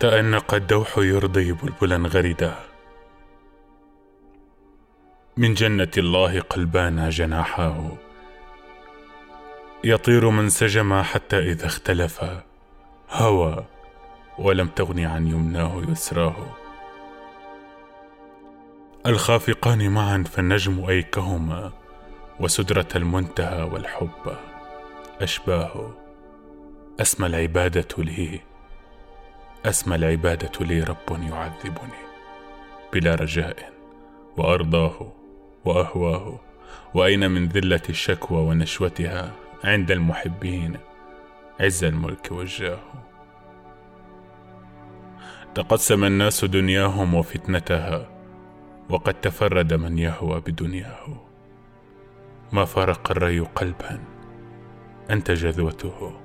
تأنق الدوح يرضي بلبلا غردا من جنة الله قلبانا جناحاه. يطير من سجما حتى إذا اختلفا هوى ولم تغن عن يمناه يسراه. الخافقان معا فالنجم أيكهما وسدرة المنتهى والحب أشباه. أسمى العبادة لي. أسمى العبادة لي رب يعذبني. بلا رجاء وأرضاه وأهواه وأين من ذلة الشكوى ونشوتها عند المحبين عز الملك والجاه تقسم الناس دنياهم وفتنتها وقد تفرد من يهوى بدنياه. ما فرق الري قلبا أنت جذوته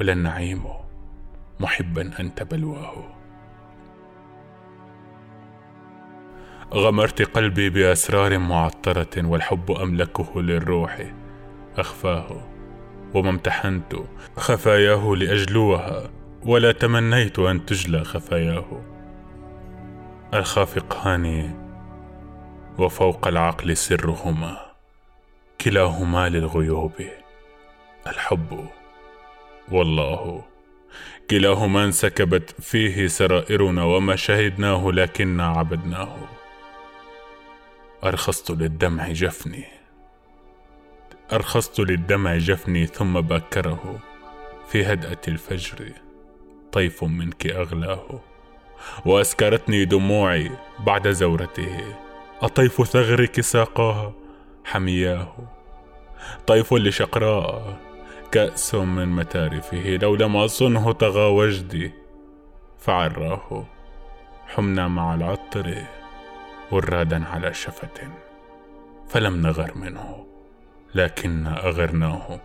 ولا النعيم محبا أنت بلواه غمرت قلبي بأسرار معطرة والحب أملكه للروح. أخفاه وما امتحنت خفاياه لأجلوها ولا تمنيت أن تجلى خفاياه. الخافقان وفوق العقل سرهما كلاهما للغيوب. الحب والله كلاهما انسكبت فيه سرائرنا وما شهدناه لكنا عبدناه. أرخصت للدمع جفني. أرخصت للدمع جفني ثم باكره. في هدأة الفجر طيف منك أغلاه. وأسكرتني دموعي بعد زورته. أطيف ثغرك ساقاها حمياه. طيف لشقراء كأس من متارفه لو لم أصنه طغى وجدي فعراه. حمنا مع العطر ورادا على شفة فلم نغر منه لكن أغرناه.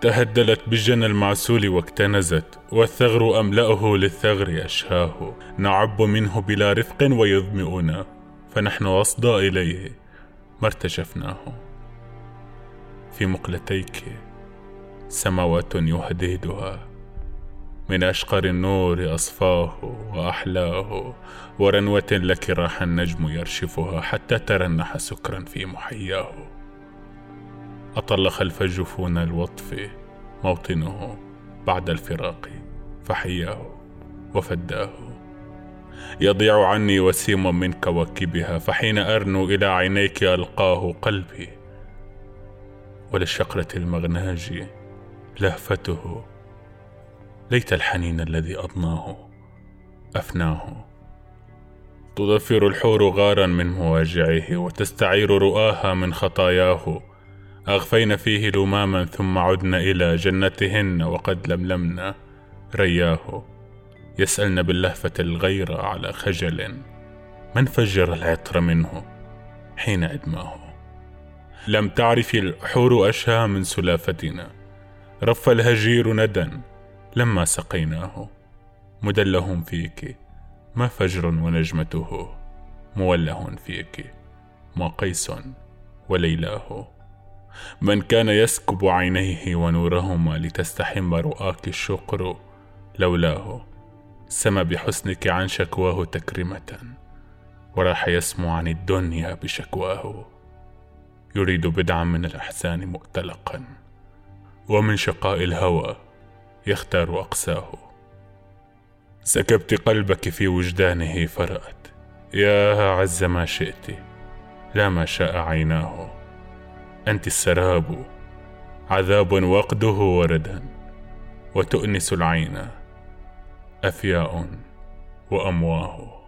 تهدلت بالجنى المعسول واكتنزت والثغر أملأه للثغر أشهاه. نعب منه بلا رفق ويظمئنا فنحن أصدى إليه ما ارتجفناه في مقلتيك سماوات يهدهدها من أشقر النور أصفاه وأحلاه ورنوة لك راح النجم يرشفها حتى ترنح سكرا في محياه. أطل خلف جفون الوطف موطنه بعد الفراق فحياه وفداه. يضيع عني وسيم من كواكبها فحين أرنو إلى عينيك ألقاه قلبي. وللشقرة المغناج لهفته. ليت الحنين الذي أضناه أفناه. تضفر الحور غارا من مواجعه وتستعير رؤاها من خطاياه. أغفين فيه لماما ثم عدن إلى جنتهن وقد لملمنا رياه. يسألن باللهفة الغيرة على خجل. من فجر العطر منه حين أدماه؟ لم تعرف الحور أشهى من سلافتنا. رف الهجير ندى لما سقيناه. مدله فيك ما فجر ونجمته. موله فيك ما قيس وليلاه. من كان يسكب عينيه ونورهما لتستحم رؤاك الشقر لولاه سما بحسنك عن شكواه تكرمة. وراح يسمو عن الدنيا بشكواه. يريد بدعا من الأحزان مؤتلقا ومن شقاء الهوى يختار أقساه. سكبت قلبك في وجدانه فرأت. يا عز ما شئت لا ما شاء عيناه. أنت السراب عذاب وقده وردا وتؤنس العين أفياء وأمواه.